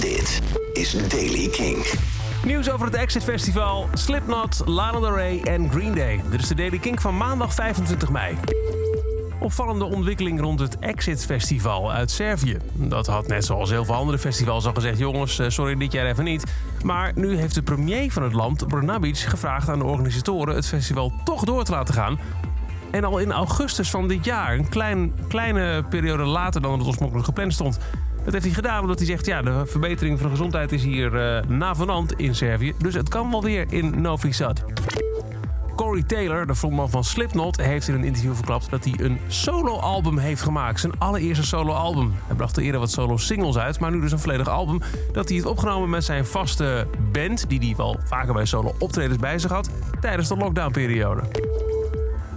Dit is Daily King. Nieuws over het Exit Festival, Slipknot, Lana Del Rey en Green Day. Dit is de Daily King van maandag 25 mei. Opvallende ontwikkeling rond het Exit Festival uit Servië. Dat had net zoals heel veel andere festivals al gezegd... jongens, eh, sorry, dit jaar even niet. Maar nu heeft de premier van het land, Brnabic, gevraagd aan de organisatoren... het festival toch door te laten gaan... En al in augustus van dit jaar, een klein, kleine periode later dan het oorspronkelijk gepland stond, dat heeft hij gedaan omdat hij zegt... ja, de verbetering van de gezondheid is hier uh, navenant in Servië. Dus het kan wel weer in Novi Sad. Corey Taylor, de frontman van Slipknot, heeft in een interview verklapt dat hij een soloalbum heeft gemaakt. Zijn allereerste soloalbum. Hij bracht er eerder wat solo-singles uit, maar nu dus een volledig album. Dat hij heeft opgenomen met zijn vaste band, die hij wel vaker bij solo-optredens bij zich had, tijdens de lockdownperiode.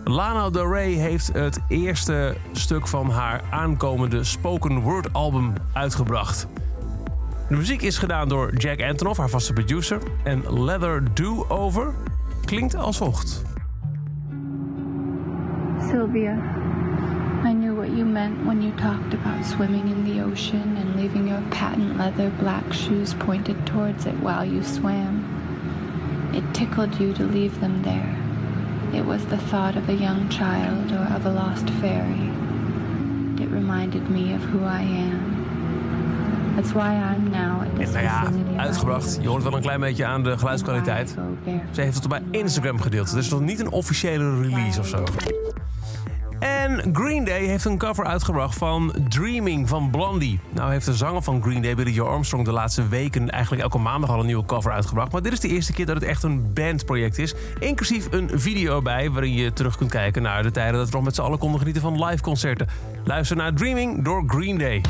Lana Del Rey heeft het eerste stuk van haar aankomende spoken word album uitgebracht. De muziek is gedaan door Jack Antonoff, haar vaste producer. En Leather Do Over klinkt als volgt. Sylvia, I knew what you meant when you talked about swimming in the ocean and leaving your patent leather black shoes pointed towards it while you swam. It tickled you to leave them there. It was the thought of a young child or of a lost fairy. It reminded me of who I am. That's why I'm now at this nou ja, uitgebracht. Je hoort wel een klein beetje aan de geluidskwaliteit. Ze heeft het op haar Instagram gedeeld. Het is nog niet een officiële release of zo. En Green Day heeft een cover uitgebracht van Dreaming van Blondie. Nou heeft de zanger van Green Day, Billy Joe Armstrong, de laatste weken eigenlijk elke maandag al een nieuwe cover uitgebracht. Maar dit is de eerste keer dat het echt een bandproject is. Inclusief een video erbij waarin je terug kunt kijken naar de tijden dat we nog met z'n allen konden genieten van live concerten. Luister naar Dreaming door Green Day.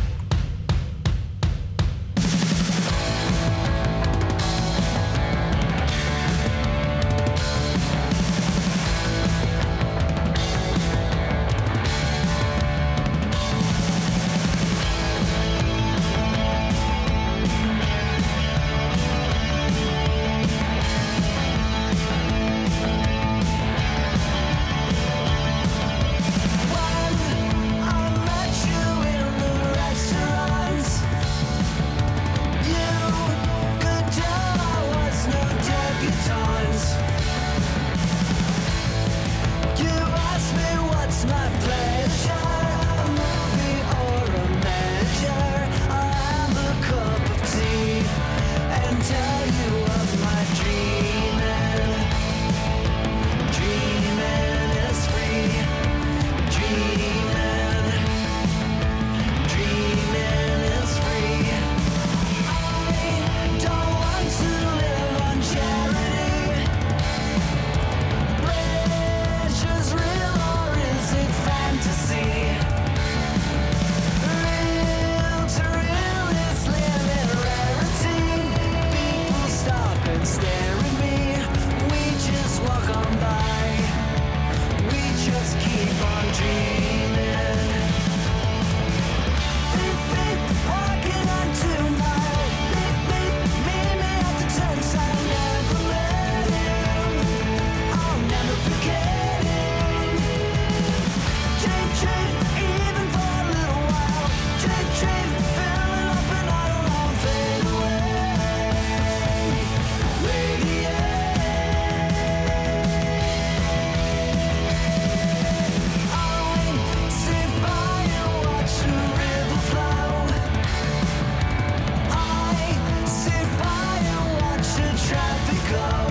go.